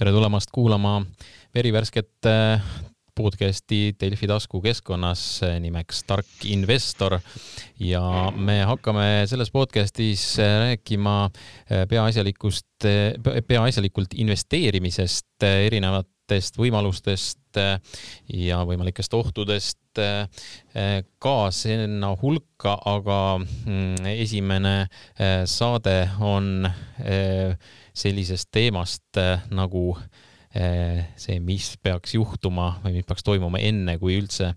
tere tulemast kuulama verivärsket äh, podcasti Delfi taskukeskkonnas nimeks Tark investor. Ja me hakkame selles podcastis rääkima äh, peaasjalikust, äh, peaasjalikult investeerimisest, erinevatest võimalustest ja võimalikest ohtudest ka sinna hulka, aga mm, esimene saade on sellisest teemast nagu Eh, see, mis peaks juhtuma või mis peaks toimuma enne, kui üldse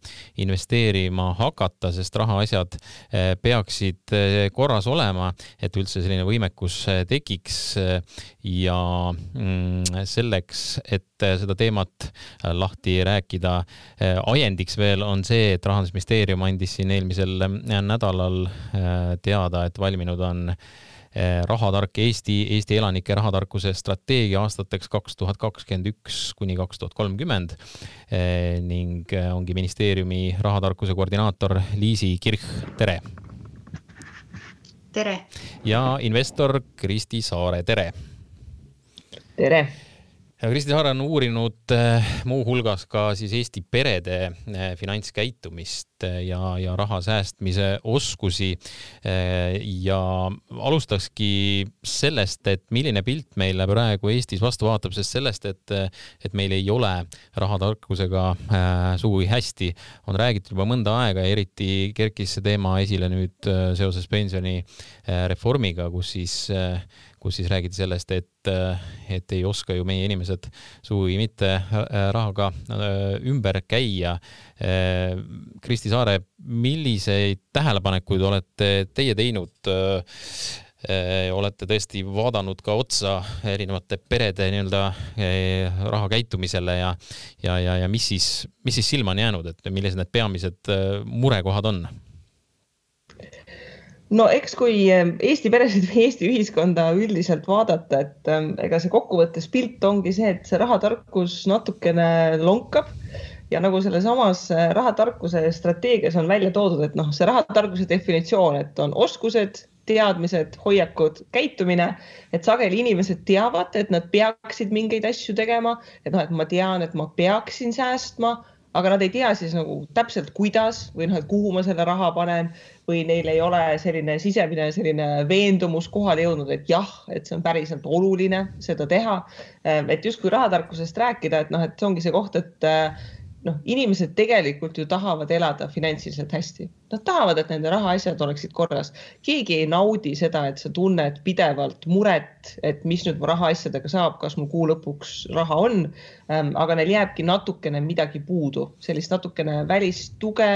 investeerima hakata, sest rahaasjad eh, peaksid korras olema, et üldse selline võimekus tekiks ja mm, selleks, et seda teemat lahti rääkida, ajendiks veel on see, et Rahandusministeerium andis siin eelmisel nädalal teada, et valminud on rahatark Eesti, Eesti elanike rahatarkuse strateegia aastateks kaks tuhat kakskümmend üks kuni kaks tuhat kolmkümmend eh, ning eh, ongi ministeeriumi rahatarkuse koordinaator Liisi Kirch, tere! tere! ja investor Kristi Saare, tere! tere! Kristi Saar on uurinud eh, muuhulgas ka siis Eesti perede eh, finantskäitumist eh, ja, ja raha säästmise oskusi. ja alustakski sellest, et milline pilt meile praegu Eestis vastu vaatab, sest sellest, et, et meil ei ole rahatarkusega sugugi hästi, on räägitud juba mõnda aega ja eriti kerkis see teema esile nüüd seoses pensionireformiga, kus siis kus siis räägiti sellest, et, et ei oska ju meie inimesed sugugi mitte äh, rahaga äh, ümber käia. Äh, Kristi Saare, milliseid tähelepanekuid olete teie teinud? olete tõesti vaadanud ka otsa erinevate perede nii-öelda raha käitumisele ja, ja, ja, ja mis siis, mis siis silma on jäänud, et millised need peamised murekohad on? No eks, kui ähm, Eesti peresid või Eesti ühiskonda üldiselt vaadata, et ähm, ega see kokkuvõttes pilt ongi see, et see rahatarkus natukene lonkab. Ja nagu sellesamas äh, rahatarkuse strateegias on välja toodud, et noh, see rahatarkuse definitsioon, et on oskused, teadmised, hoiakud, käitumine, et sageli inimesed teavad, et nad peaksid mingeid asju tegema, et noh, et ma tean, et ma peaksin säästma aga nad ei tea siis nagu täpselt, kuidas või noh, et kuhu ma selle raha panen või neil ei ole selline sisemine selline veendumus kohale jõudnud, et jah, et see on päriselt oluline seda teha. et justkui rahatarkusest rääkida, et noh, et see ongi see koht, et noh, inimesed tegelikult ju tahavad elada finantsiliselt hästi. Nad tahavad, et nende rahaasjad oleksid korras. keegi ei naudi seda, et sa tunned pidevalt muret, et mis nüüd mu rahaasjadega saab, kas mul kuu lõpuks raha on. Ähm, aga neil jääbki natukene midagi puudu, sellist natukene välist tuge,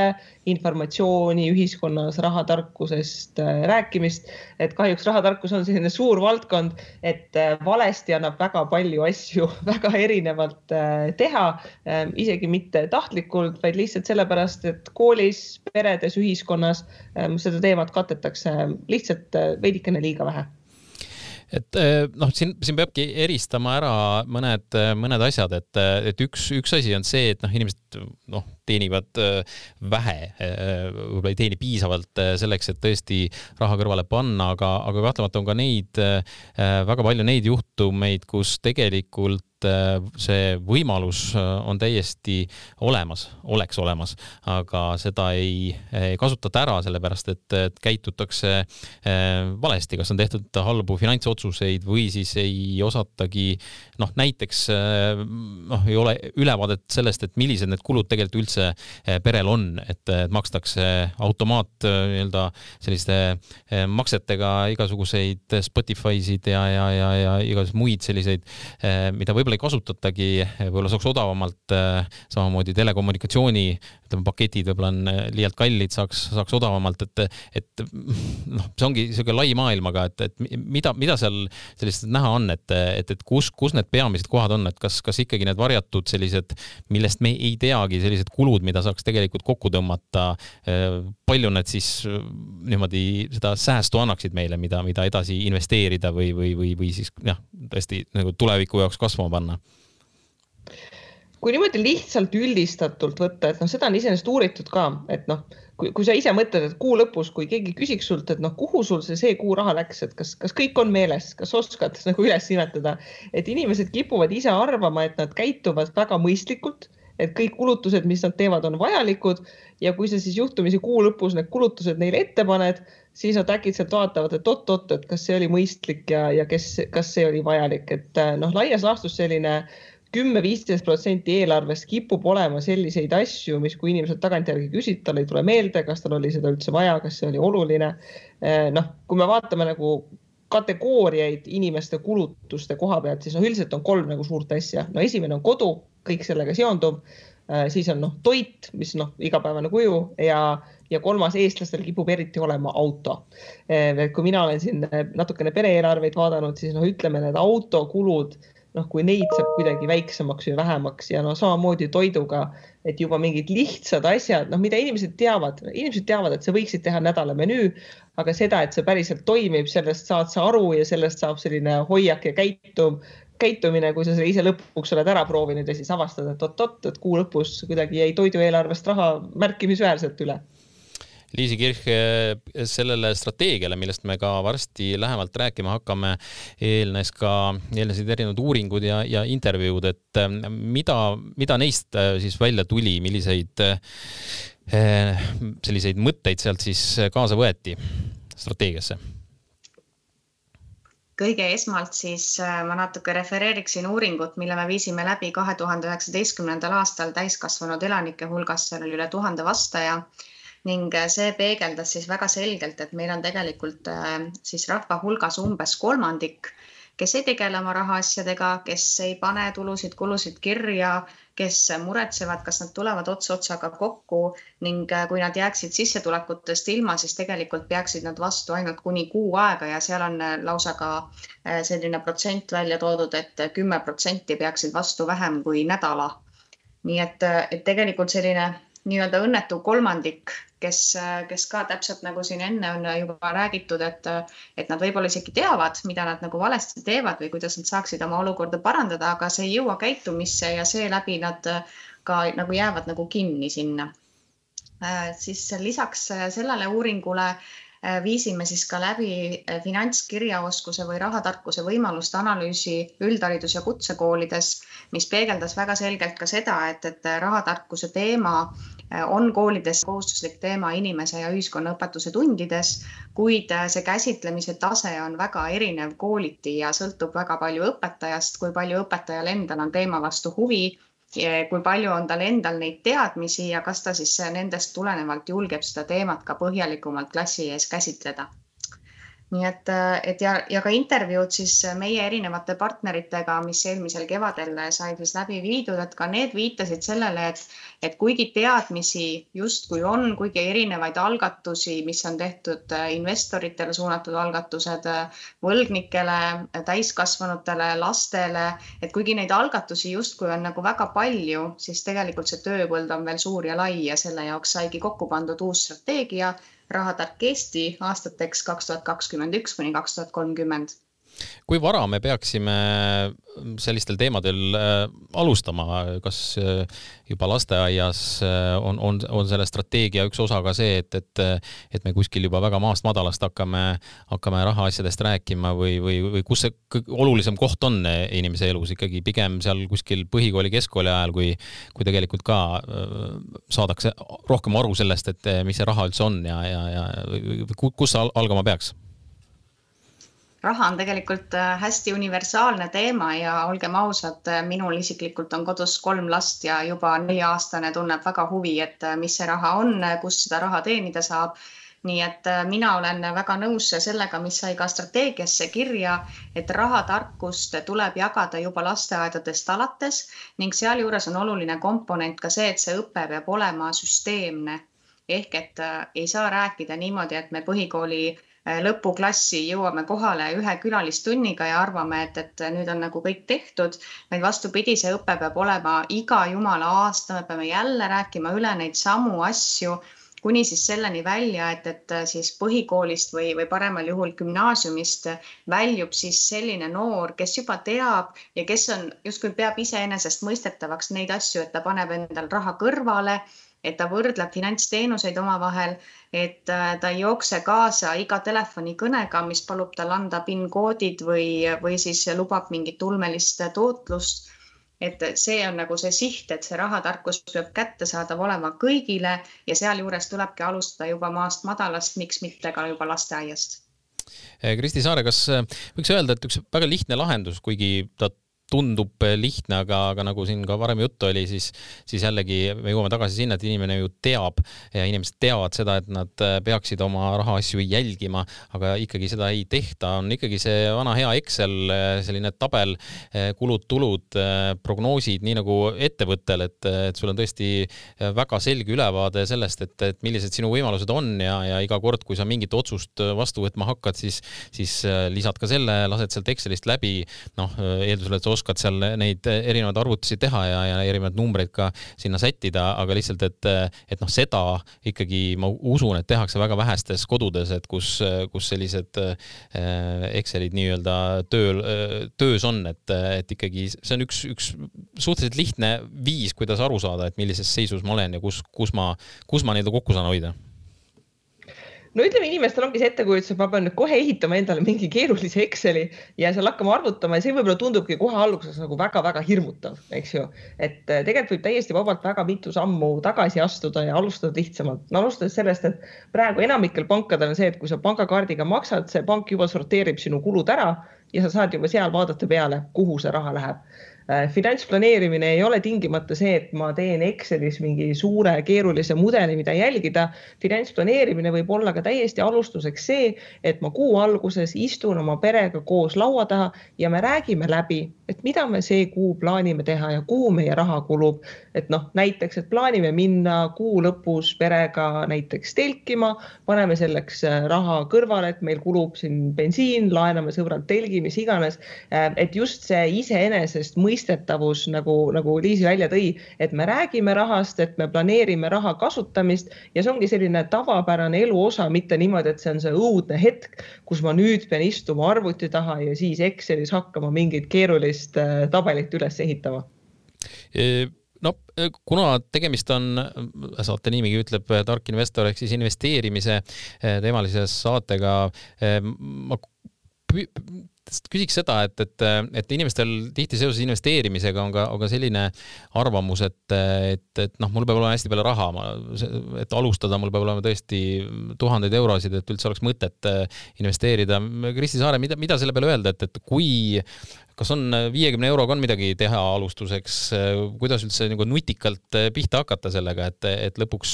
informatsiooni ühiskonnas rahatarkusest äh, rääkimist. et kahjuks rahatarkus on selline suur valdkond, et äh, valesti annab väga palju asju väga erinevalt äh, teha, ähm, isegi mitte tahtlikult, vaid lihtsalt sellepärast, et koolis, peredes, ühiskonnas ähm, seda teemat katetakse lihtsalt veidikene liiga vähe et noh, siin, siin peabki eristama ära mõned, mõned asjad, et, et üks, üks asi on see, et noh, inimesed noh, teenivad vähe, võib-olla ei teeni piisavalt selleks, et tõesti raha kõrvale panna, aga, aga kahtlemata on ka neid, väga palju neid juhtumeid, kus tegelikult Äh, see võimalus äh, on täiesti olemas, oleks olemas, aga seda ei, ei kasutata ära, sellepärast et, et käitutakse äh, valesti, kas on tehtud halbu finantsotsuseid või siis ei osatagi noh, näiteks noh, ei ole ülevaadet sellest, et millised need kulud tegelikult üldse perel on, et, et makstakse automaat nii-öelda selliste maksetega igasuguseid Spotify'sid ja, ja, ja, ja igasuguseid muid selliseid, mida võib-olla ei kasutatagi, võib-olla saaks odavamalt, samamoodi telekommunikatsiooni, ütleme, paketid võib-olla on liialt kallid, saaks, saaks odavamalt, et, et noh, see ongi niisugune lai maailm, aga et, et mida, mida seal sellist näha on, et, et, et kus, kus need peamised kohad on, et kas, kas ikkagi need varjatud sellised, millest me ei teagi, sellised kulud, mida saaks tegelikult kokku tõmmata, äh, palju need siis niimoodi seda säästu annaksid meile, mida, mida edasi investeerida või, või, või, või siis jah, tõesti nagu tuleviku jaoks kasvama panna? kui niimoodi lihtsalt üldistatult võtta, et noh, seda on iseenesest uuritud ka, et noh, kui, kui sa ise mõtled, et kuu lõpus, kui keegi küsiks sult, et noh, kuhu sul see, see kuu raha läks, et kas, kas kõik on meeles, kas oskad nagu üles nimetada, et inimesed kipuvad ise arvama, et nad käituvad väga mõistlikult, et kõik kulutused, mis nad teevad, on vajalikud ja kui sa siis juhtumisi kuu lõpus need kulutused neile ette paned, siis nad äkitselt vaatavad, et oot-oot, et kas see oli mõistlik ja, ja kes, kas see oli vajalik, et noh, laias laastus selline kümme, viisteist protsenti eelarvest kipub olema selliseid asju, mis, kui inimesed tagantjärgi küsib, tal ei tule meelde, kas tal oli seda üldse vaja, kas see oli oluline. Eh, noh, kui me vaatame nagu kategooriaid inimeste kulutuste koha pealt, siis noh, üldiselt on kolm nagu suurt asja. no esimene on kodu, kõik sellega seonduv. Eh, siis on noh, toit, mis noh, igapäevane kuju ja, ja kolmas eestlastel kipub eriti olema auto. Eh, kui mina olen siin natukene pere-eelarveid vaadanud, siis noh, ütleme need autokulud noh, kui neid saab kuidagi väiksemaks või vähemaks ja no samamoodi toiduga, et juba mingid lihtsad asjad, noh, mida inimesed teavad, inimesed teavad, et sa võiksid teha nädala menüü, aga seda, et see päriselt toimib, sellest saad sa aru ja sellest saab selline hoiak ja käitum, käitumine, kui sa selle ise lõpuks oled ära proovinud ja siis avastad, et oot-oot, et kuu lõpus kuidagi jäi toidueelarvest raha märkimisväärselt üle Liisi Kirch, sellele strateegiale, millest me ka varsti lähemalt rääkima hakkame, eelnes ka, eelnesid erinevad uuringud ja, ja intervjuud, et ähm, mida, mida neist äh, siis välja tuli, milliseid äh, selliseid mõtteid sealt siis kaasa võeti strateegiasse? Kõige esmalt siis äh, ma natuke refereeriksin uuringut, mille me viisime läbi kahe tuhande üheksateistkümnendal aastal täiskasvanud elanike hulgas, seal oli üle tuhande vastaja. Ning äh, see peegeldas siis väga selgelt, et meil on tegelikult äh, siis rahva hulgas umbes kolmandik, kes ei tegele oma rahaasjadega, kes ei pane tulusid-kulusid kirja, kes muretsevad, kas nad tulevad ots otsaga kokku ning äh, kui nad jääksid sissetulekutest ilma, siis tegelikult peaksid nad vastu ainult kuni kuu aega ja seal on lausa ka selline protsent välja toodud et, et kümme protsenti peaksid vastu vähem kui nädala. nii et, et tegelikult selline nii-öelda õnnetu kolmandik kes, kes ka täpselt nagu siin enne on juba räägitud, et, et nad võib-olla isegi teavad, mida nad nagu valesti teevad või kuidas nad saaksid oma olukorda parandada, aga see ei jõua käitumisse ja seeläbi nad ka nagu jäävad nagu kinni sinna. siis lisaks sellele uuringule viisime siis ka läbi finantskirjaoskuse või rahatarkuse võimaluste analüüsi üldharidus- ja kutsekoolides, mis peegeldas väga selgelt ka seda, et, et rahatarkuse teema Äh, on koolides kohustuslik teema inimese ja ühiskonnaõpetuse tundides, kuid äh, see käsitlemise tase on väga erinev kooliti ja sõltub väga palju õpetajast, kui palju õpetajal endal on teema vastu huvi, kui palju on tal endal neid teadmisi ja kas ta siis nendest tulenevalt julgeb seda teemat ka põhjalikumalt klassi ees käsitleda nii et, et ja, ja ka intervjuud siis meie erinevate partneritega, mis eelmisel kevadel sai siis läbi viidud, et ka need viitasid sellele, et, et kuigi teadmisi justkui on, kuigi erinevaid algatusi, mis on tehtud investoritele suunatud algatused, võlgnikele, täiskasvanutele, lastele, et kuigi neid algatusi justkui on nagu väga palju, siis tegelikult see tööpõld on veel suur ja lai ja selle jaoks saigi kokku pandud uus strateegia rahatark Eesti aastateks kaks tuhat kakskümmend üks kuni kaks tuhat kolmkümmend kui vara me peaksime sellistel teemadel äh, alustama, kas äh, juba lasteaias äh, on, on, on selle strateegia üks osa ka see, et, et, et me kuskil juba väga maast madalast hakkame, hakkame rahaasjadest rääkima või, või, või kus see olulisem koht on inimese elus? Ikkagi pigem seal kuskil põhikooli, keskkooli ajal, kui, kui tegelikult ka saadakse rohkem aru sellest, et mis see raha üldse on ja, ja, ja kus see algama peaks raha on tegelikult äh, hästi universaalne teema ja olgem ausad, äh, minul isiklikult on kodus kolm last ja juba nelja-aastane tunneb väga huvi, et äh, mis see raha on, kust seda raha teenida saab. Nii et mina olen väga nõus sellega, mis sai ka strateegiasse kirja, et rahatarkust tuleb jagada juba lasteaedadest alates ning sealjuures on oluline komponent ka see, et see õpe peab olema süsteemne. Ehk et ei saa rääkida niimoodi, et me põhikooli lõpuklassi jõuame kohale ühe külalistunniga ja arvame, et, et nüüd on nagu kõik tehtud, vaid vastupidi, see õpe peab olema iga jumala aasta, me peame jälle rääkima üle neid samu asju kuni siis selleni välja, et, et siis põhikoolist või, või paremal juhul gümnaasiumist väljub siis selline noor, kes juba teab ja kes on justkui peab iseenesestmõistetavaks neid asju, et ta paneb endal raha kõrvale et ta võrdleb finantsteenuseid omavahel, et ta ei jookse kaasa iga telefonikõnega, mis palub tal anda PIN koodid või, või siis lubab mingit ulmelist tootlust et see on nagu see siht, et see rahatarkus peab kättesaadav olema kõigile ja sealjuures tulebki alustada juba maast madalast, miks mitte ka juba lasteaiast. Kristi Saare, kas võiks öelda, et üks väga lihtne lahendus, kuigi ta tundub lihtne, aga, aga nagu siin ka varem juttu oli, siis, siis jällegi me jõuame tagasi sinna, et inimene ju teab ja inimesed teavad seda, et nad peaksid oma rahaasju jälgima, aga ikkagi seda ei tehta, on ikkagi see vana hea Excel, selline tabel, kulud-tulud, prognoosid, nii nagu ettevõttel, et, et sul on tõesti väga selge ülevaade sellest, et, et millised sinu võimalused on ja, ja iga kord, kui sa mingit otsust vastu võtma hakkad, siis, siis lisad ka selle, lased sealt Excelist läbi, noh, eeldusel, et sa oskad seal neid erinevaid arvutusi teha ja, ja erinevaid numbreid ka sinna sättida, aga lihtsalt, et, et noh, seda ikkagi ma usun, et tehakse väga vähestes kodudes, et kus, kus sellised Excelid nii-öelda tööl, töös on, et, et ikkagi see on üks, üks suhteliselt lihtne viis, kuidas aru saada, et millises seisus ma olen ja kus, kus ma, kus ma nii-öelda kokku saan hoida no ütleme, inimestel ongi see ettekujutus, et ma pean nüüd kohe ehitama endale mingi keerulise Exceli ja seal hakkama arvutama ja see võib-olla tundubki kohe alguses nagu väga-väga hirmutav, eks ju. et äh, tegelikult võib täiesti vabalt väga mitu sammu tagasi astuda ja alustada lihtsamalt no,. alustades sellest, et praegu enamikel pankadel on see, et kui sa pangakaardiga maksad, see pank juba sorteerib sinu kulud ära ja sa saad juba seal vaadata peale, kuhu see raha läheb Äh, finantsplaneerimine ei ole tingimata see, et ma teen Excelis mingi suure keerulise mudeli, mida jälgida. finantsplaneerimine võib olla ka täiesti alustuseks see, et ma kuu alguses istun oma perega koos laua taha ja me räägime läbi, et mida me see kuu plaanime teha ja kuhu meie raha kulub. et noh, näiteks, et plaanime minna kuu lõpus perega näiteks telkima, paneme selleks äh, raha kõrvale, et meil kulub siin bensiin, laename sõbralt telgi, mis iganes. Äh, et just see iseenesest mõistlik mõistetavus, nagu, nagu Liisi välja tõi, et me räägime rahast, et me planeerime raha kasutamist ja see ongi selline tavapärane elu osa, mitte niimoodi, et see on see õudne hetk, kus ma nüüd pean istuma arvuti taha ja siis Excelis hakkama mingit keerulist äh, tabelit üles ehitama. No kuna tegemist on, saate nimigi ütleb tark investor ehk siis investeerimise äh, teemalise saatega, äh, ma küsiks seda, et, et, et inimestel tihti seoses investeerimisega on ka, on ka selline arvamus, et, et, et noh, mul peab olema hästi palju raha, ma, et alustada, mul peab olema tõesti tuhandeid eurosid, et üldse oleks mõtet äh, investeerida. Kristi Saare, mida, mida selle peale öelda, et, et kui kas on viiekümne euroga on midagi teha alustuseks, kuidas üldse nagu nutikalt pihta hakata sellega, et, et lõpuks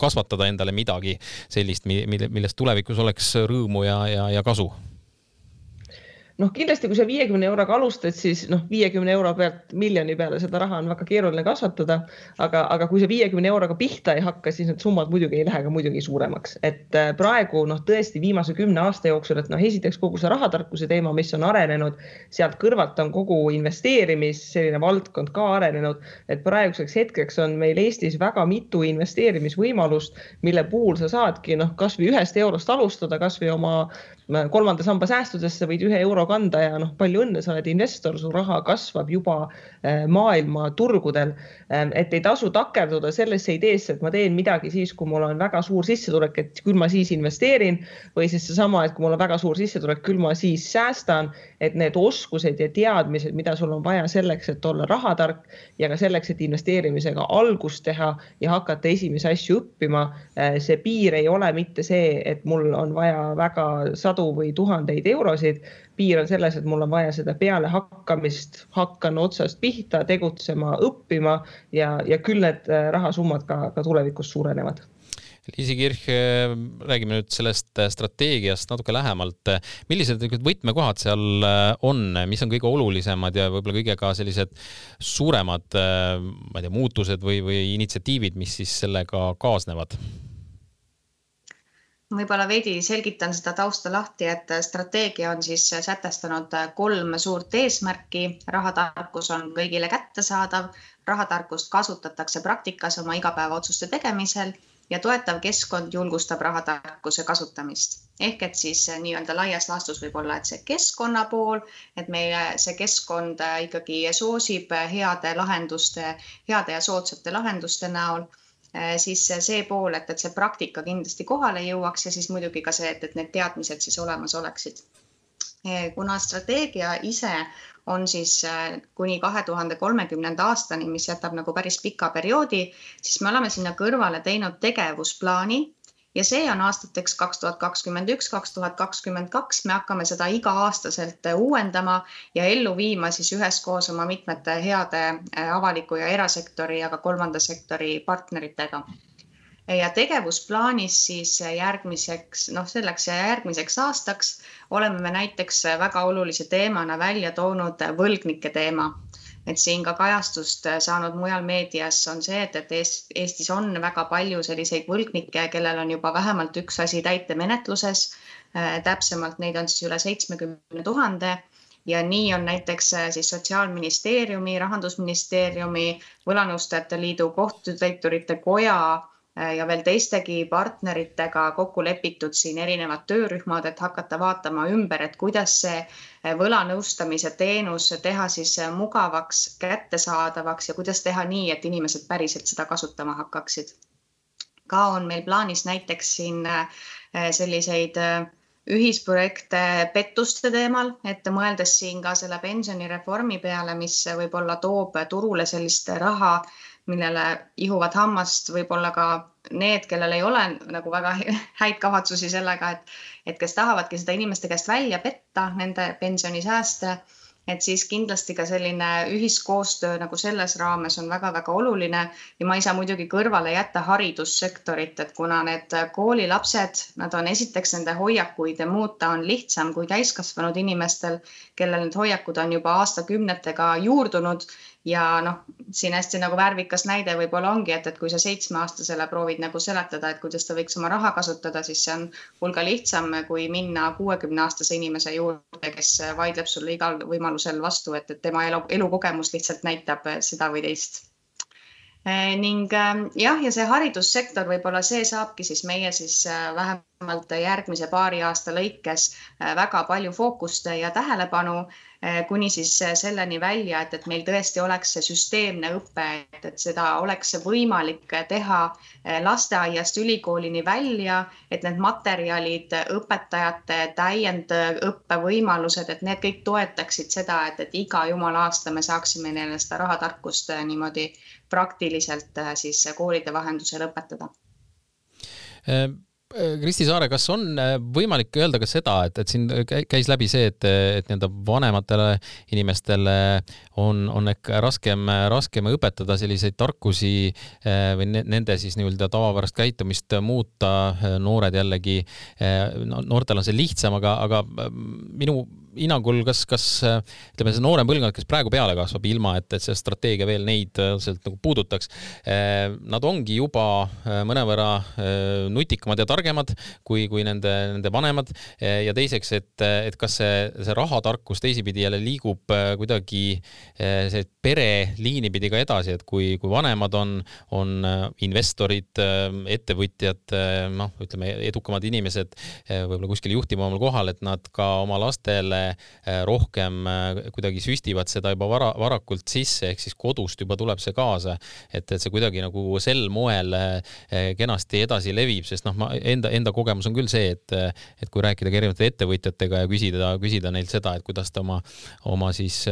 kasvatada endale midagi sellist, mille, millest tulevikus oleks rõõmu ja, ja, ja kasu? Noh, kindlasti kui sa viiekümne euroga alustad, siis noh, viiekümne euro pealt miljoni peale seda raha on väga keeruline kasvatada. aga, aga kui sa viiekümne euroga pihta ei hakka, siis need summad muidugi ei lähe ka muidugi suuremaks, et äh, praegu noh, tõesti viimase kümne aasta jooksul, et noh, esiteks kogu see rahatarkuse teema, mis on arenenud, sealt kõrvalt on kogu investeerimis selline valdkond ka arenenud, et praeguseks hetkeks on meil Eestis väga mitu investeerimisvõimalust, mille puhul sa saadki noh, kasvõi ühest eurost alustada, kasvõi oma kolmanda samba säästudesse võid ühe euro kanda ja noh, palju õnne, sa oled investor, su raha kasvab juba äh, maailma turgudel. Ähm, et ei tasu takerduda sellesse ideesse, et ma teen midagi siis, kui mul on väga suur sissetulek, et küll ma siis investeerin või siis seesama, et kui mul on väga suur sissetulek, küll ma siis säästan. et need oskused ja teadmised, mida sul on vaja selleks, et olla rahatark ja ka selleks, et investeerimisega algust teha ja hakata esimesi asju õppima. Äh, see piir ei ole mitte see, et mul on vaja väga sadu või tuhandeid eurosid. piir on selles, et mul on vaja seda pealehakkamist, hakkan otsast pihta, tegutsema, õppima ja, ja küll need äh, rahasummad ka, ka tulevikus suurenevad Liisi Kirch, äh, räägime nüüd sellest äh, strateegiast natuke lähemalt. millised võtmekohad seal on, mis on kõige olulisemad ja võib-olla kõige ka sellised suuremad, ma ei tea, muutused või, või initsiatiivid, mis siis sellega kaasnevad? Võib-olla veidi selgitan seda tausta lahti, et strateegia on siis sätestanud kolm suurt eesmärki. rahatarkus on kõigile kättesaadav, rahatarkust kasutatakse praktikas oma igapäevaotsuste tegemisel ja toetav keskkond julgustab rahatarkuse kasutamist. ehk et siis nii-öelda laias laastus võib olla, et see keskkonna pool, et meie see keskkond ikkagi soosib heade lahenduste, heade ja soodsate lahenduste näol siis see pool, et, et see praktika kindlasti kohale jõuaks ja siis muidugi ka see, et, et need teadmised siis olemas oleksid. kuna strateegia ise on siis kuni kahe tuhande kolmekümnenda aastani, mis jätab nagu päris pika perioodi, siis me oleme sinna kõrvale teinud tegevusplaani ja see on aastateks kaks tuhat kakskümmend üks, kaks tuhat kakskümmend kaks, me hakkame seda iga-aastaselt uuendama ja ellu viima siis üheskoos oma mitmete heade äh, avaliku ja erasektori ja ka kolmanda sektori partneritega. Ja tegevusplaanis siis järgmiseks, noh, selleks ja järgmiseks aastaks oleme me näiteks väga olulise teemana välja toonud võlgnike teema et siin ka kajastust äh, saanud mujal meedias on see, et, et Eestis on väga palju selliseid võlgnikke, kellel on juba vähemalt üks asi täitemenetluses. Äh, täpsemalt neid on siis üle seitsmekümne tuhande ja nii on näiteks äh, siis Sotsiaalministeeriumi, Rahandusministeeriumi, Võlanõustajate Liidu, Kohtutäiturite Koja ja veel teistegi partneritega kokku lepitud siin erinevad töörühmad, et hakata vaatama ümber, et kuidas see võlanõustamise teenus teha siis mugavaks, kättesaadavaks ja kuidas teha nii, et inimesed päriselt seda kasutama hakkaksid. ka on meil plaanis näiteks siin selliseid ühisprojekte pettuste teemal, et mõeldes siin ka selle pensionireformi peale, mis võib-olla toob turule sellist raha, millele ihuvad hammast võib-olla ka need, kellel ei ole nagu väga häid kavatsusi sellega, et, et kes tahavadki seda inimeste käest välja petta, nende pensionisääste, et siis kindlasti ka selline ühiskoostöö nagu selles raames on väga-väga oluline. Ja ma ei saa muidugi kõrvale jätta haridussektorit, et kuna need koolilapsed, nad on esiteks nende hoiakuid muuta on lihtsam kui täiskasvanud inimestel, kellel need hoiakud on juba aastakümnetega juurdunud ja noh, siin hästi nagu värvikas näide võib-olla ongi, et, et kui sa seitsmeaastasele proovid nagu seletada, et kuidas ta võiks oma raha kasutada, siis see on hulga lihtsam, kui minna kuuekümne aastase inimese juurde, kes vaidleb sulle igal võimalusel vastu, et, et tema elu, elukogemus lihtsalt näitab seda või teist. Eh, ning ähm, jah, ja see haridussektor võib-olla see saabki siis meie siis äh, vähemalt järgmise paari aasta lõikes äh, väga palju fookust ja tähelepanu. äh, kuni siis selleni välja, et, et meil tõesti oleks see süsteemne õpe, et, et seda oleks võimalik teha lasteaiast ülikoolini välja, et need materjalid, õpetajate täiendõppe võimalused, et need kõik toetaksid seda, et, et iga jumala aasta me saaksime neile seda rahatarkust niimoodi praktiliselt siis koolide vahendusel õpetada Kristi Saare, kas on äh, võimalik öelda ka seda, et, et siin käis läbi see, et, et nii-öelda vanematele inimestele on, on ehk raskem, raskem õpetada selliseid tarkusi või nende siis nii-öelda tavapärast käitumist muuta, noored jällegi, no noortel on see lihtsam, aga, aga minu hinnangul, kas, kas ütleme, see noorem põlvkond, kes praegu peale kasvab, ilma et, et see strateegia veel neid otseselt nagu puudutaks, eh, nad ongi juba eh, mõnevõrra nutikamad ja targemad kui, kui nende, nende vanemad. ja teiseks, et, et kas see, see rahatarkus teisipidi jälle liigub kuidagi see pereliini pidi ka edasi, et kui, kui vanemad on, on investorid, ettevõtjad, noh, ütleme edukamad inimesed võib-olla kuskil juhtivamal kohal, et nad ka oma lastele Äh, rohkem äh, kuidagi süstivad seda juba vara, varakult sisse, ehk siis kodust juba tuleb see kaasa, et, et see kuidagi nagu sel moel äh, kenasti edasi levib, sest noh, ma enda, enda kogemus on küll see, et, et kui rääkida ka erinevate ettevõtjatega ja küsida, küsida neilt seda, et kuidas te oma, oma siis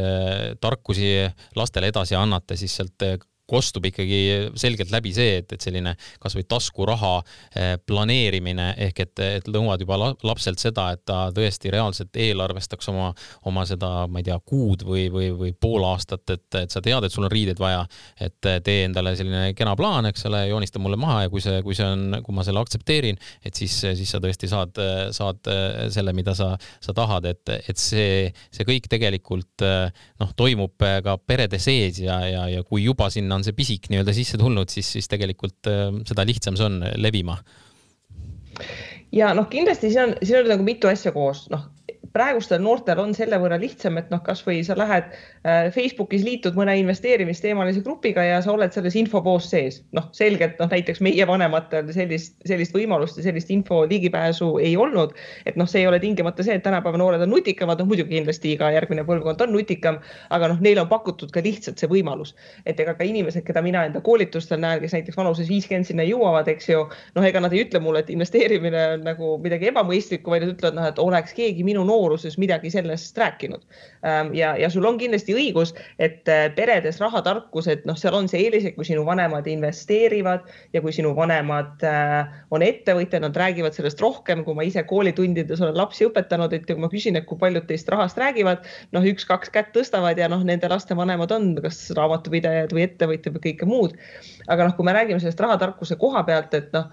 tarkusi lastele edasi annate, siis sealt kostub ikkagi selgelt läbi see, et, et selline kasvõi taskuraha eh, planeerimine ehk et, et nõuad juba lapselt seda, et ta tõesti reaalselt eelarvestaks oma, oma seda, ma ei tea, kuud või, või, või pool aastat, et, et sa tead, et sul on riideid vaja, et tee endale selline kena plaan, eks ole, joonista mulle maha ja kui see, kui see on, kui ma selle aktsepteerin, et siis, siis sa tõesti saad, saad selle, mida sa, sa tahad, et, et see, see kõik tegelikult noh, toimub ka perede sees ja, ja, ja kui juba sinna on see pisik nii-öelda sisse tulnud, siis, siis tegelikult äh, seda lihtsam see on levima. ja noh, kindlasti siin on, siin on nagu mitu asja koos, noh praegustel noortel on selle võrra lihtsam, et noh, kasvõi sa lähed äh, Facebookis liitud mõne investeerimisteemalise grupiga ja sa oled selles infopoos sees. noh, selgelt noh, näiteks meie vanematel sellist, sellist võimalust ja sellist info ligipääsu ei olnud. et noh, see ei ole tingimata see, et tänapäeva noored on nutikamad, noh muidugi kindlasti iga järgmine põlvkond on nutikam, aga noh, neile on pakutud ka lihtsalt see võimalus, et ega ka inimesed, keda mina enda koolitustel näen, kes näiteks vanuses viiskümmend sinna jõuavad, eks ju, noh, ega nad ei ütle mulle, et investeerimine on nagu midagi ebamõistlikku, vaid nad ütlevad, noh, et oleks keegi minu noor nooruses midagi sellest rääkinud. Ähm, ja, ja sul on kindlasti õigus, et äh, peredes rahatarkused, noh, seal on see eelis, et kui sinu vanemad investeerivad ja kui sinu vanemad äh, on ettevõtjad, nad räägivad sellest rohkem, kui ma ise koolitundides olen lapsi õpetanud, et kui ma küsin, et kui paljud teist rahast räägivad, noh, üks-kaks kätt tõstavad ja noh, nende laste vanemad on kas raamatupidajad või ettevõtjad või kõike muud. aga noh, kui me räägime sellest rahatarkuse koha pealt, et noh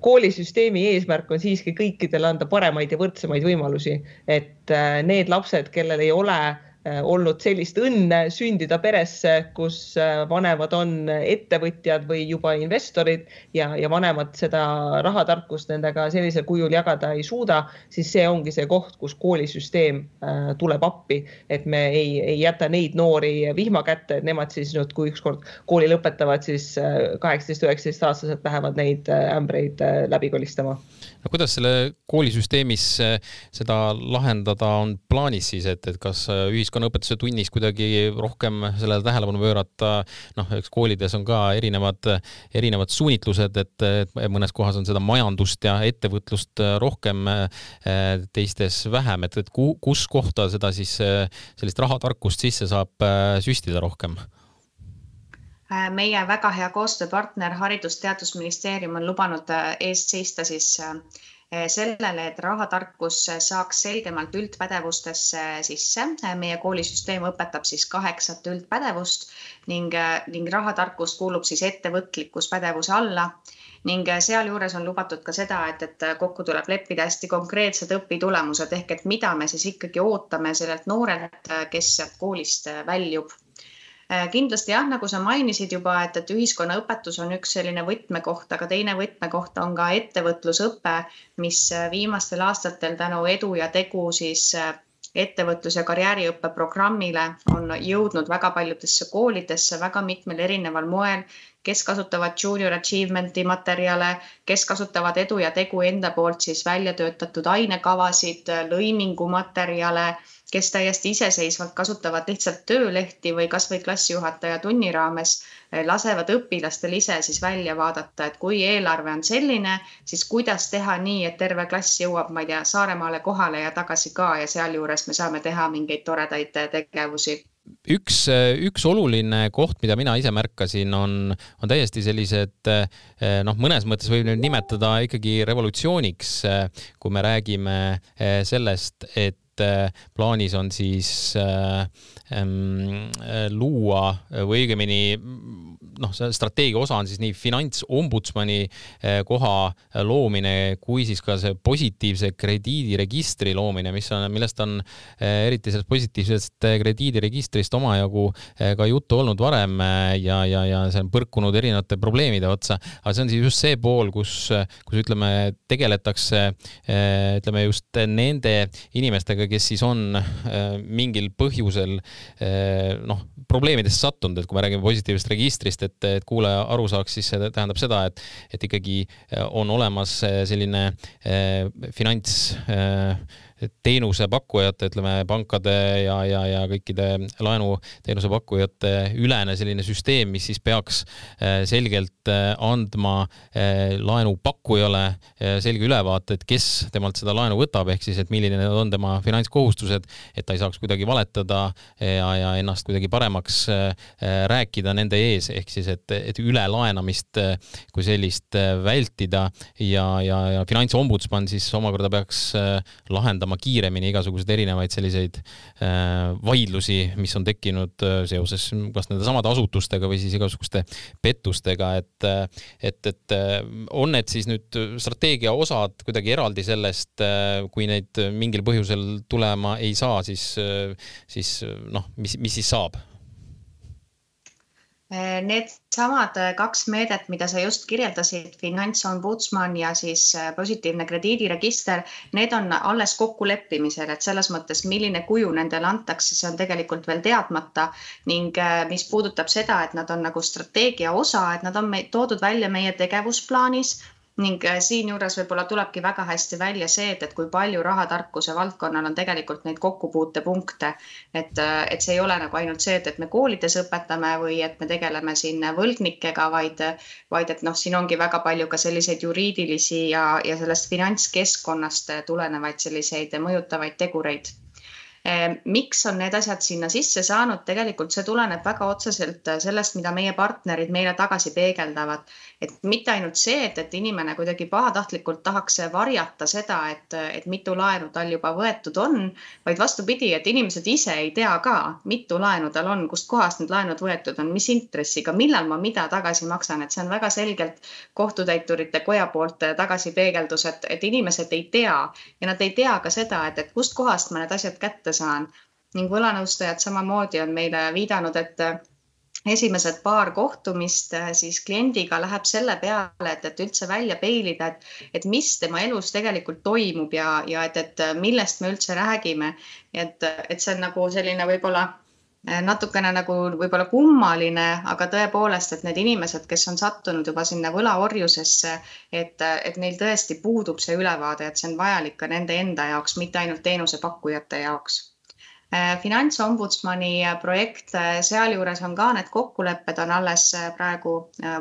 koolisüsteemi eesmärk on siiski kõikidele anda paremaid ja võrdsemaid võimalusi, et äh, need lapsed, kellel ei ole olnud sellist õnne sündida peresse, kus äh, vanemad on ettevõtjad või juba investorid ja, ja vanemad seda rahatarkust nendega sellisel kujul jagada ei suuda, siis see ongi see koht, kus koolisüsteem äh, tuleb appi, et me ei, ei jäta neid noori vihma kätte, et nemad siis nüüd, kui ükskord kooli lõpetavad, siis kaheksateist, üheksateist aastaselt lähevad neid ämbreid läbi kolistama. No kuidas selle koolisüsteemis seda lahendada on plaanis siis, et, et kas ühiskonnaõpetuse tunnis kuidagi rohkem sellele tähelepanu pöörata, noh, eks koolides on ka erinevad, erinevad suunitlused, et mõnes kohas on seda majandust ja ettevõtlust rohkem, teistes vähem, et, et kus kohta seda siis, sellist rahatarkust sisse saab süstida rohkem? Meie väga hea koostööpartner Haridus-Teadusministeerium on lubanud eest seista siis sellele, et rahatarkus saaks selgemalt üldpädevustesse sisse. meie koolisüsteem õpetab siis kaheksat üldpädevust ning, ning rahatarkus kuulub siis ettevõtlikkuspädevuse alla. Ning sealjuures on lubatud ka seda, et, et kokku tuleb leppida hästi konkreetsed õpitulemused. Ehk et mida me siis ikkagi ootame sellelt noorelt, kes sealt koolist väljub kindlasti jah, nagu sa mainisid juba, et, et ühiskonnaõpetus on üks selline võtmekoht, aga teine võtmekoht on ka ettevõtlusõpe, mis äh, viimastel aastatel tänu Edu ja Tegu siis äh, ettevõtlus- ja karjääriõppe programmile on jõudnud väga paljudesse koolidesse väga mitmel erineval moel, kes kasutavad junior achievement'i materjale, kes kasutavad Edu ja Tegu enda poolt siis välja töötatud ainekavasid, lõimingumaterjale kes täiesti iseseisvalt kasutavad lihtsalt töölehti või kasvõi klassijuhataja tunni raames eh, lasevad õpilastel ise siis välja vaadata, et kui eelarve on selline, siis kuidas teha nii, et terve klass jõuab, ma ei tea, Saaremaale kohale ja tagasi ka ja sealjuures me saame teha mingeid toredaid eh, tegevusi. Üks, eh, üks oluline koht, mida mina ise märkasin, on, on täiesti sellised noh, mõnes mõttes võib nüüd nimetada ikkagi revolutsiooniks, kui me räägime sellest, et et äh, plaanis on siis äh, äh, luua või õigemini noh, see strateegia osa on siis nii finantsombudsmani eh, koha eh, loomine kui siis ka see positiivse krediidiregistri loomine, mis on, millest on eh, eriti sellest positiivsest krediidiregistrist omajagu ka juttu olnud varem ja, ja, ja see on põrkunud erinevate probleemide otsa, aga see on siis just see pool, kus, kus ütleme, tegeletakse ütleme just nende inimestega, kes siis on mingil põhjusel noh, probleemidesse sattunud, et kui me räägime positiivsest registrist, et, et kuulaja aru saaks, siis see tähendab seda, et, et ikkagi on olemas selline eh, finants eh, teenusepakkujate, ütleme pankade ja, ja, ja kõikide laenuteenuse pakkujate ülene selline süsteem, mis siis peaks äh, selgelt äh, andma äh, laenupakkujale selge ülevaate, et kes temalt seda laenu võtab, ehk siis, et milline on tema finantskohustused, et ta ei saaks kuidagi valetada ja, ja ennast kuidagi paremaks rääkida nende ees, ehk siis, et, et ülelaenamist kui sellist vältida ja, ja, ja finantsombudsman siis omakorda peaks lahendama lahendama kiiremini igasuguseid erinevaid selliseid äh, vaidlusi, mis on tekkinud äh, seoses kas nende samade asutustega või siis igasuguste pettustega, et, äh, et, et on need siis nüüd strateegia osad kuidagi eraldi sellest, kui neid mingil põhjusel tulema ei saa, siis, siis noh, mis, mis siis saab? Need samad äh, kaks meedet, mida sa just kirjeldasid, finantsombudsman ja siis äh, positiivne krediidiregister, need on alles kokkuleppimisel, et selles mõttes, milline kuju nendele antakse, see on tegelikult veel teadmata ning mis puudutab seda, et nad on nagu strateegia osa, et nad on toodud välja meie tegevusplaanis ning äh, siinjuures võib-olla tulebki väga hästi välja see, et, et kui palju rahatarkuse valdkonnal on tegelikult neid kokkupuutepunkte. et, äh, et see ei ole nagu ainult see, et, et me koolides õpetame või et me tegeleme siin võlgnikega, vaid, vaid et noh, siin ongi väga palju ka selliseid juriidilisi ja, ja sellest finantskeskkonnast tulenevaid selliseid mõjutavaid tegureid Ehm, miks on need asjad sinna sisse saanud, tegelikult see tuleneb väga otseselt äh, sellest, mida meie partnerid meile tagasi peegeldavad. Et mitte ainult see, et, et inimene kuidagi pahatahtlikult tahaks varjata seda, et, et mitu laenu tal juba võetud on, vaid vastupidi, et inimesed ise ei tea ka, mitu laenu tal on, kustkohast need laenud võetud on, mis intressiga, millal ma mida tagasi maksan, et see on väga selgelt kohtutäiturite koja poolt tagasi peegeldus, et, et inimesed ei tea ja nad ei tea ka seda, et, et kustkohast ma need asjad kätte saan. ning võlanõustajad samamoodi on meile viidanud, et esimesed paar kohtumist äh, siis kliendiga läheb selle peale, et, et üldse välja peilida, et, et mis tema elus tegelikult toimub ja, ja et, et millest me üldse räägime. et, et see on nagu selline võib-olla äh, natukene nagu võib-olla kummaline, aga tõepoolest, et need inimesed, kes on sattunud juba sinna võlaorjusesse, et, et neil tõesti puudub see ülevaade, et see on vajalik ka nende enda jaoks, mitte ainult teenusepakkujate jaoks finantsombudsmani äh, projekt, äh, sealjuures on ka need kokkulepped on alles praegu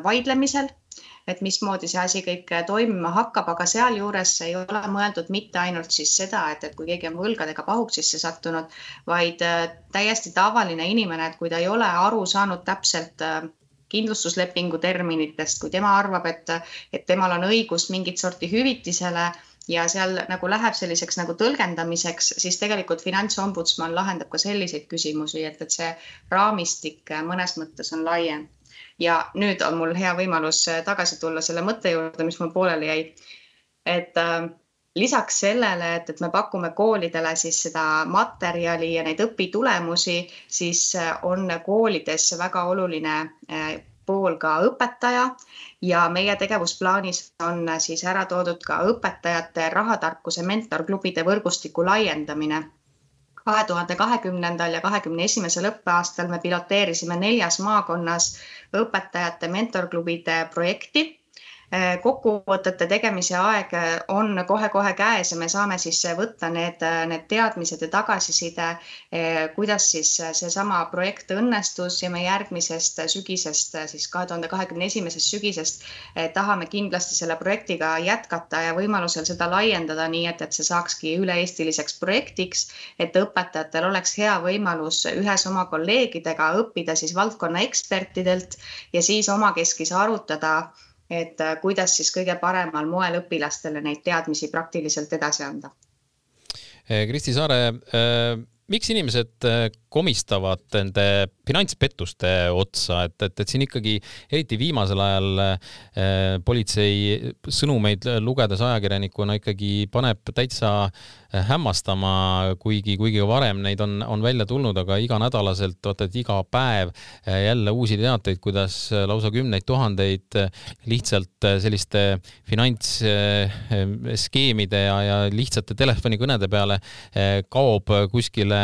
vaidlemisel, et mismoodi see asi kõik toimima hakkab, aga sealjuures ei ole mõeldud mitte ainult siis seda, et, et kui keegi on võlgadega pahuksisse sattunud, vaid täiesti tavaline inimene, et kui ta ei ole aru saanud täpselt kindlustuslepingu terminitest, kui tema arvab, et, et temal on õigus mingit sorti hüvitisele ja seal nagu läheb selliseks nagu tõlgendamiseks, siis tegelikult finantsombudsman lahendab ka selliseid küsimusi, et, et see raamistik mõnes mõttes on laiem. ja nüüd on mul hea võimalus tagasi tulla selle mõtte juurde, mis mul pooleli jäi. et äh, lisaks sellele, et, et me pakume koolidele siis seda materjali ja neid õpitulemusi, siis äh, on koolides väga oluline äh, pool ka õpetaja ja meie tegevusplaanis on siis ära toodud ka õpetajate rahatarkuse mentorklubide võrgustiku laiendamine. kahe tuhande kahekümnendal ja kahekümne esimesel õppeaastal me piloteerisime neljas maakonnas õpetajate mentorklubide projekti Äh, kokkuvõtete tegemise aeg äh, on kohe-kohe käes ja me saame siis võtta need, äh, need teadmised ja tagasiside, kuidas siis seesama projekt õnnestus ja me järgmisest sügisest, siis kahe tuhande kahekümne esimesest sügisest tahame kindlasti selle projektiga jätkata ja võimalusel seda laiendada, nii et, et see saakski üle-eestiliseks projektiks, et õpetajatel oleks hea võimalus ühes oma kolleegidega õppida siis valdkonna ekspertidelt ja siis omakeskis arutada et äh, kuidas siis kõige paremal moel õpilastele neid teadmisi praktiliselt edasi anda. Kristi Saare, äh, miks inimesed äh, komistavad nende finantspettuste otsa, et, et, et siin ikkagi eriti viimasel ajal äh, politsei sõnumeid lugedes ajakirjanikuna ikkagi paneb täitsa hämmastama, kuigi, kuigi varem neid on, on välja tulnud, aga iganädalaselt, vaata, et iga päev jälle uusi teateid, kuidas lausa kümneid tuhandeid lihtsalt selliste finantsskeemide ja, ja lihtsate telefonikõnede peale kaob kuskile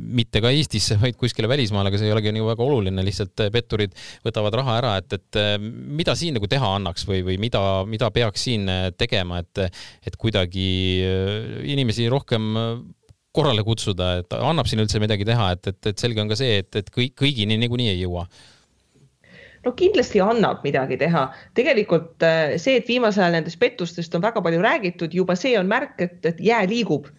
mitte ka Eestisse, vaid kuskile välismaale, aga see ei olegi nagu väga oluline, lihtsalt petturid võtavad raha ära, et, et mida siin nagu teha annaks või, või mida, mida peaks siin tegema, et, et kuidagi inimesi rohkem korrale kutsuda, et annab siin üldse midagi teha, et, et, et selge on ka see, et, et kõik, kõigini niikuinii ei jõua no kindlasti annab midagi teha. tegelikult see, et viimasel ajal nendest pettustest on väga palju räägitud, juba see on märk, et, et jää liigub.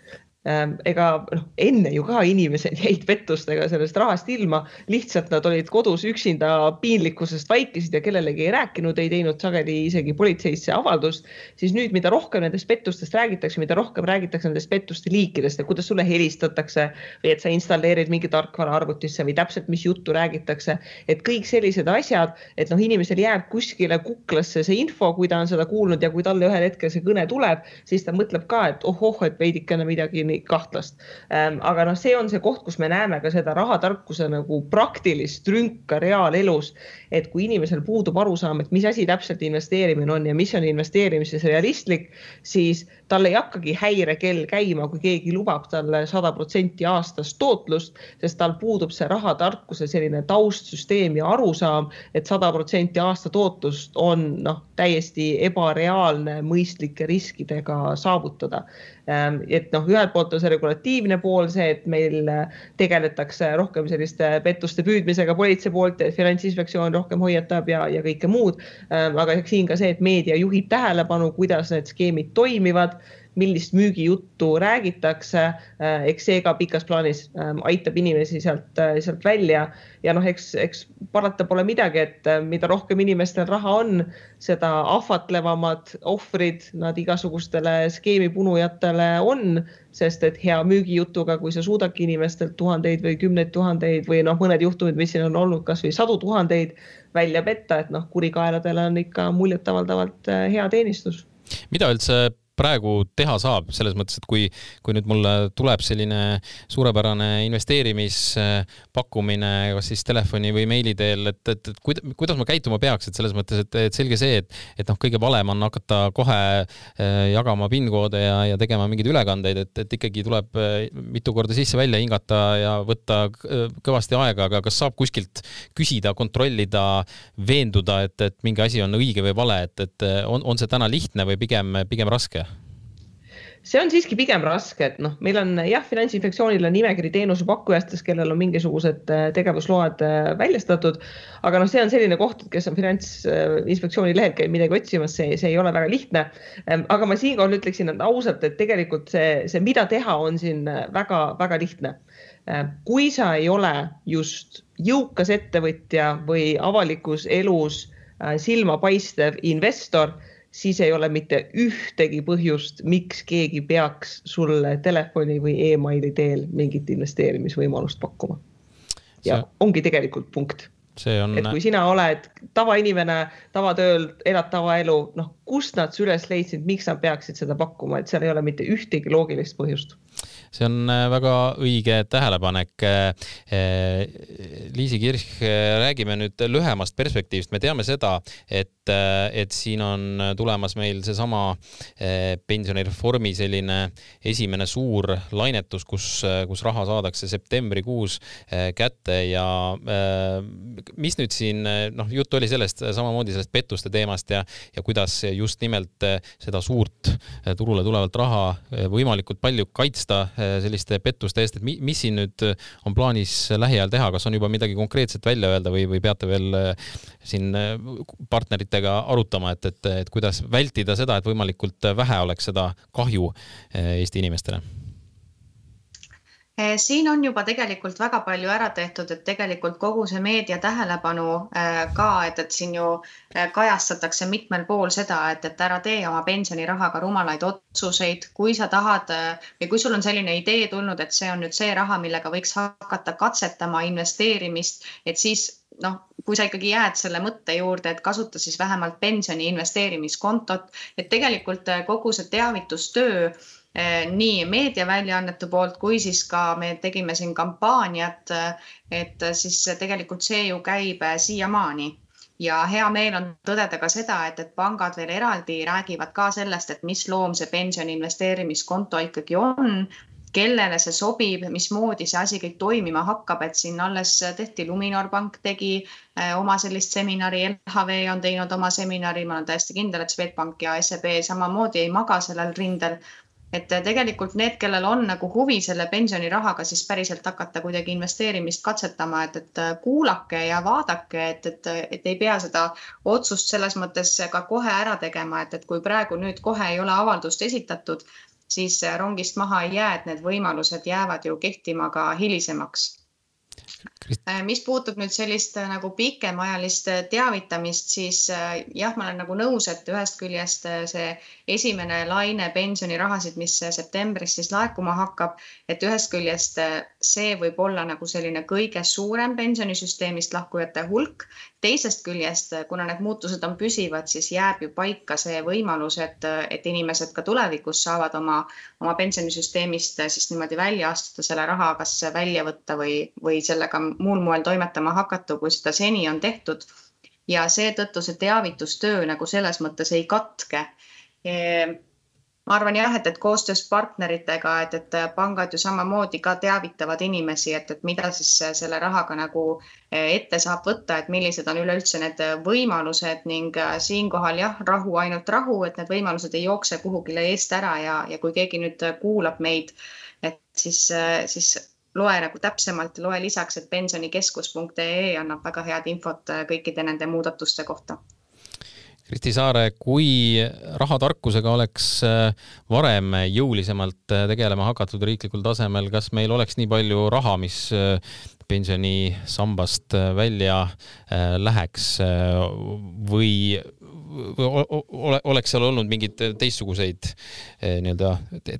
Ehm, ega noh, enne ju ka inimesed jäid pettustega sellest rahast ilma, lihtsalt nad olid kodus üksinda piinlikkusest vaikisid ja kellelegi ei rääkinud, ei teinud sageli isegi politseisse avaldust. siis nüüd, mida rohkem nendest pettustest räägitakse, mida rohkem räägitakse nendest pettuste liikidest ja kuidas sulle helistatakse või et sa installeerid mingi tarkvara arvutisse või täpselt, mis juttu räägitakse, et kõik sellised asjad, et noh, inimesel jääb kuskile kuklasse see info, kui ta on seda kuulnud ja kui talle ühel hetkel see kõne tuleb, siis ta mõtleb ka, et ohoh, et veidikene midagi kahtlast. Ähm, aga noh, see on see koht, kus me näeme ka seda rahatarkuse nagu praktilist rünka reaalelus, et kui inimesel puudub arusaam, et mis asi täpselt investeerimine on ja mis on investeerimises realistlik, siis tal ei hakkagi häirekell käima, kui keegi lubab talle sada protsenti aastas tootlust, sest tal puudub see rahatarkuse selline taustsüsteem ja arusaam, et sada protsenti aasta tootlust on noh, täiesti ebareaalne mõistlike riskidega saavutada. Ähm, et noh, ühelt poolt on see regulatiivne pool, see, et meil tegeletakse rohkem selliste pettuste püüdmisega politsei poolt, finantsinspektsioon rohkem hoiatab ja, ja kõike muud. Ähm, aga siin ka see, et meedia juhib tähelepanu, kuidas need skeemid toimivad millist müügijuttu räägitakse, äh, eks see ka pikas plaanis ähm, aitab inimesi sealt, äh, sealt välja. Ja noh, eks, eks parata pole midagi, et äh, mida rohkem inimestel raha on, seda ahvatlevamad ohvrid nad igasugustele skeemipunujatele on, sest et hea müügijutuga, kui sa suudadki inimestelt tuhandeid või kümneid tuhandeid või noh, mõned juhtumid, mis siin on olnud kasvõi sadu tuhandeid välja petta, et noh, kurikaeladele on ikka muljetavaldavalt hea teenistus. Mida üldse praegu teha saab, selles mõttes, et kui, kui nüüd mulle tuleb selline suurepärane investeerimispakkumine, kas siis telefoni või meili teel, et, et, et kuidas ma käituma peaks, et selles mõttes, et, et selge see, et, et noh, kõige valem on hakata kohe eh, jagama PIN-koode ja, ja tegema mingeid ülekandeid, et, et ikkagi tuleb eh, mitu korda sisse-välja hingata ja võtta kõvasti aega, aga kas saab kuskilt küsida, kontrollida, veenduda, et, et mingi asi on õige või vale, et, et on, on see täna lihtne või pigem, pigem raske? See on siiski pigem raske, et noh, meil on jah, Finantsinspektsioonil on nimekiri teenusepakkujatest, kellel on mingisugused äh, tegevusload äh, väljastatud. aga noh, see on selline koht, et kes on Finantsinspektsiooni lehel käib midagi otsimas, see, see ei ole väga lihtne. Ähm, aga ma siinkohal ütleksin ausalt, et tegelikult see, see, mida teha, on siin väga-väga äh, lihtne. kui sa ei ole just jõukas ettevõtja või avalikus elus silmapaistev investor siis ei ole mitte ühtegi põhjust, miks keegi peaks sulle telefoni või emaili teel mingit investeerimisvõimalust pakkuma. ja see... ongi tegelikult punkt. On... et kui sina oled tavainimene, tavatööl, elad tavaelu, noh, kust nad üles leidsid, miks nad peaksid seda pakkuma, et seal ei ole mitte ühtegi loogilist põhjust see on äh, väga õige tähelepanek. Äh, äh, Liisi Kirch, räägime nüüd lühemast perspektiivist, me teame seda, et, et siin on tulemas meil seesama pensionireformi selline esimene suur lainetus, kus, kus raha saadakse septembrikuus kätte ja mis nüüd siin, noh, juttu oli sellest samamoodi sellest pettuste teemast ja, ja kuidas just nimelt seda suurt turule tulevat raha võimalikult palju kaitsta selliste pettuste eest, et mis siin nüüd äh, on plaanis lähiajal teha, kas on juba midagi konkreetset välja öelda või, või peate veel äh, siin partneritega arutama, et, et, et kuidas vältida seda, et võimalikult vähe oleks seda kahju Eesti inimestele? Eh, siin on juba tegelikult väga palju ära tehtud, et tegelikult kogu see meedia tähelepanu eh, ka, et, et siin ju eh, kajastatakse mitmel pool seda, et, et ära tee oma pensionirahaga rumalaid otsuseid, kui sa tahad või kui sul on selline idee tulnud, et see on nüüd see raha, millega võiks hakata katsetama investeerimist, et siis noh, kui sa ikkagi jääd selle mõtte juurde, et kasuta siis vähemalt pensioni investeerimiskontot, et tegelikult kogu see teavitustöö nii meediaväljaannete poolt kui siis ka me tegime siin kampaaniat, et siis tegelikult see ju käib siiamaani. Ja hea meel on tõdeda ka seda, et, et pangad veel eraldi räägivad ka sellest, et mis loom see pensioni investeerimiskonto ikkagi on, kellele see sobib, mismoodi see asi kõik toimima hakkab, et siin alles tehti, Luminor pank tegi eh, oma sellist seminari, LHV on teinud oma seminari, ma olen täiesti kindel, et Swedbank ja SEB samamoodi ei maga sellel rindel et tegelikult need, kellel on nagu huvi selle pensionirahaga siis päriselt hakata kuidagi investeerimist katsetama, et, et kuulake ja vaadake, et, et, et ei pea seda otsust selles mõttes ka kohe ära tegema, et, et kui praegu nüüd kohe ei ole avaldust esitatud, siis rongist maha ei jää, et need võimalused jäävad ju kehtima ka hilisemaks. Äh, mis puutub nüüd sellist äh, nagu pikemaajalist äh, teavitamist, siis jah, ma olen nagu nõus, et ühest küljest see esimene laine pensionirahasid, mis septembris siis laekuma hakkab, et ühest küljest see võib olla nagu selline kõige suurem pensionisüsteemist lahkujate hulk. teisest küljest, kuna need muutused on püsivad, siis jääb ju paika see võimalus, et, et inimesed ka tulevikus saavad oma, oma pensionisüsteemist siis niimoodi välja astuda, selle raha kas välja võtta või, või sellega muul moel toimetama hakata, kui seda seni on tehtud. ja seetõttu see teavitustöö nagu selles mõttes ei katke. ma arvan jah, et, et koostöös partneritega, et, et pangad ju samamoodi ka teavitavad inimesi, et, et mida siis selle rahaga nagu ette saab võtta, et millised on üleüldse need võimalused ning siinkohal jah, rahu, ainult rahu, et need võimalused ei jookse kuhugile eest ära ja, ja kui keegi nüüd kuulab meid, et siis, siis loe nagu täpsemalt, loe lisaks, et pensionikeskus.ee annab väga head infot äh, kõikide nende muudatuste kohta. Kristi Saare, kui rahatarkusega oleks äh, varem jõulisemalt äh, tegelema hakatud riiklikul tasemel, kas meil oleks nii palju raha, mis pensionisambast välja läheks või ole, oleks seal olnud mingeid teistsuguseid eh, nii-öelda,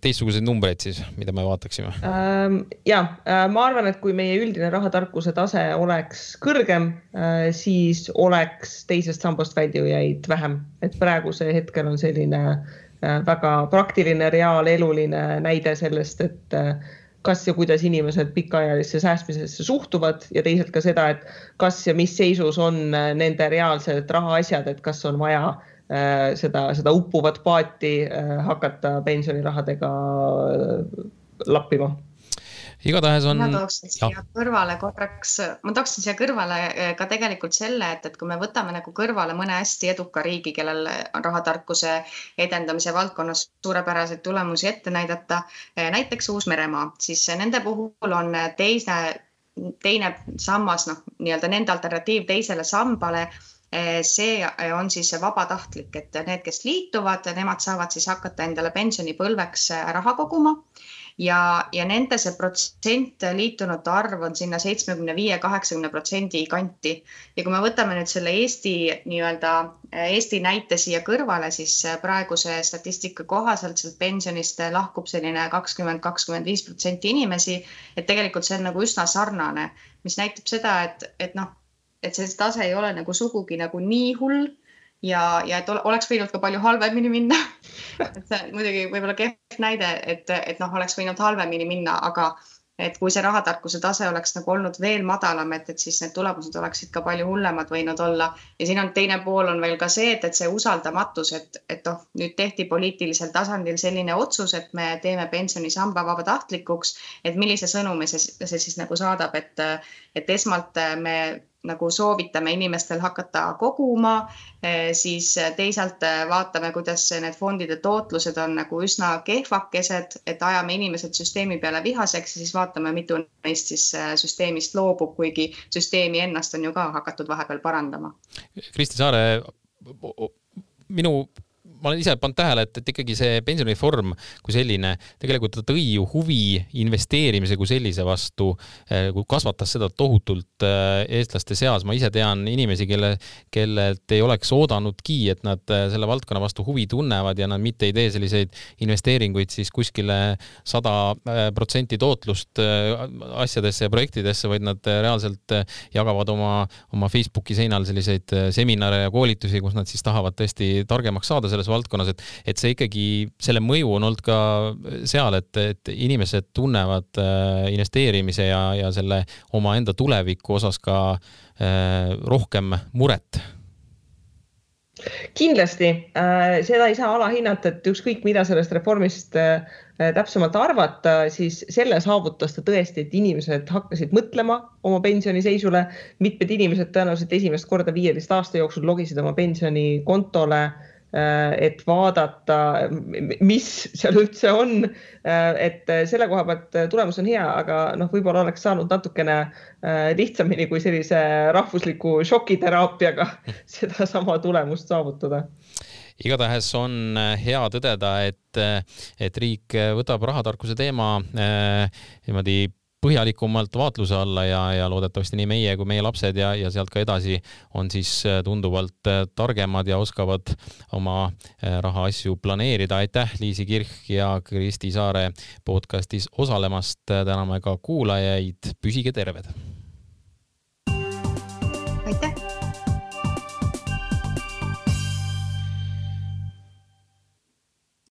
teistsuguseid numbreid siis, mida me vaataksime ähm,? ja äh, ma arvan, et kui meie üldine rahatarkuse tase oleks kõrgem, äh, siis oleks teisest sambast väljujaid vähem, et praegusel hetkel on selline äh, väga praktiline, reaaleluline näide sellest, et kas ja kuidas inimesed pikaajalisse säästmisesse suhtuvad ja teisalt ka seda, et kas ja mis seisus on äh, nende reaalsed rahaasjad, et kas on vaja äh, seda, seda uppuvat paati äh, hakata pensionirahadega lappima igatahes on. ma tooksin siia kõrvale korraks, ma tooksin siia kõrvale eh, ka tegelikult selle, et, et kui me võtame nagu kõrvale mõne hästi eduka riigi, kellel on rahatarkuse edendamise valdkonnas suurepäraseid tulemusi ette näidata, eh, näiteks Uus-Meremaa, siis nende puhul on teine, teine sammas, noh, nii-öelda nende alternatiiv teisele sambale eh, see on siis vabatahtlik, et need, kes liituvad, nemad saavad siis hakata endale pensionipõlveks raha koguma ja, ja nende see protsent liitunute arv on sinna seitsmekümne viie, kaheksakümne protsendi kanti. ja kui me võtame nüüd selle Eesti nii-öelda Eesti näite siia kõrvale, siis praeguse statistika kohaselt sealt pensionist lahkub selline kakskümmend, kakskümmend viis protsenti inimesi. et tegelikult see on nagu üsna sarnane, mis näitab seda, et, et noh, et see tase ei ole nagu sugugi nagu nii hull ja, ja et oleks võinud ka palju halvemini minna et see muidugi võib-olla kehv näide, et, et noh, oleks võinud halvemini minna, aga et kui see rahatarkuse tase oleks nagu olnud veel madalam, et, et siis need tulemused oleksid ka palju hullemad võinud olla. ja siin on teine pool on veel ka see, et, et see usaldamatus, et, et noh, nüüd tehti poliitilisel tasandil selline otsus, et me teeme pensionisamba vabatahtlikuks, et millise sõnumi see, see siis nagu saadab, et, et esmalt me nagu soovitame inimestel hakata koguma, eh, siis teisalt eh, vaatame, kuidas need fondide tootlused on nagu üsna kehvakesed, et ajame inimesed süsteemi peale vihaseks ja siis vaatame, mitu neist siis eh, süsteemist loobub, kuigi süsteemi ennast on ju ka hakatud vahepeal parandama. Kristi Saare, minu ma olen ise pannud tähele, et, et ikkagi see pensionireform kui selline tegelikult ta tõi ju huvi investeerimise kui sellise vastu, eh, kasvatas seda tohutult eh, eestlaste seas. ma ise tean inimesi, kelle, kellelt ei oleks oodanudki, et nad eh, selle valdkonna vastu huvi tunnevad ja nad mitte ei tee selliseid investeeringuid siis kuskile sada protsenti tootlust asjadesse ja projektidesse, vaid nad reaalselt jagavad oma, oma Facebooki seinal selliseid seminare ja koolitusi, kus nad siis tahavad tõesti targemaks saada selles valdkonnas, et, et see ikkagi, selle mõju on olnud ka seal, et, et inimesed tunnevad äh, investeerimise ja, ja selle omaenda tuleviku osas ka äh, rohkem muret kindlasti äh, seda ei saa alahinnata, et ükskõik, mida sellest reformist äh, täpsemalt arvata, siis selle saavutas ta tõesti, et inimesed hakkasid mõtlema oma pensioniseisule. mitmed inimesed tõenäoliselt esimest korda viieteist aasta jooksul logisid oma pensionikontole äh, et vaadata, mis seal üldse on. Äh, et äh, selle koha pealt tulemus on hea, aga noh, võib-olla oleks saanud natukene lihtsamini kui sellise rahvusliku šokiteraapiaga sedasama tulemust saavutada igatahes on hea tõdeda, et, et riik võtab rahatarkuse teema niimoodi põhjalikumalt vaatluse alla ja, ja loodetavasti nii meie kui meie lapsed ja, ja sealt ka edasi on siis tunduvalt targemad ja oskavad oma rahaasju planeerida. aitäh, Liisi Kirch ja Kristi Saare podcastis osalemast. täname ka kuulajaid, püsige terved.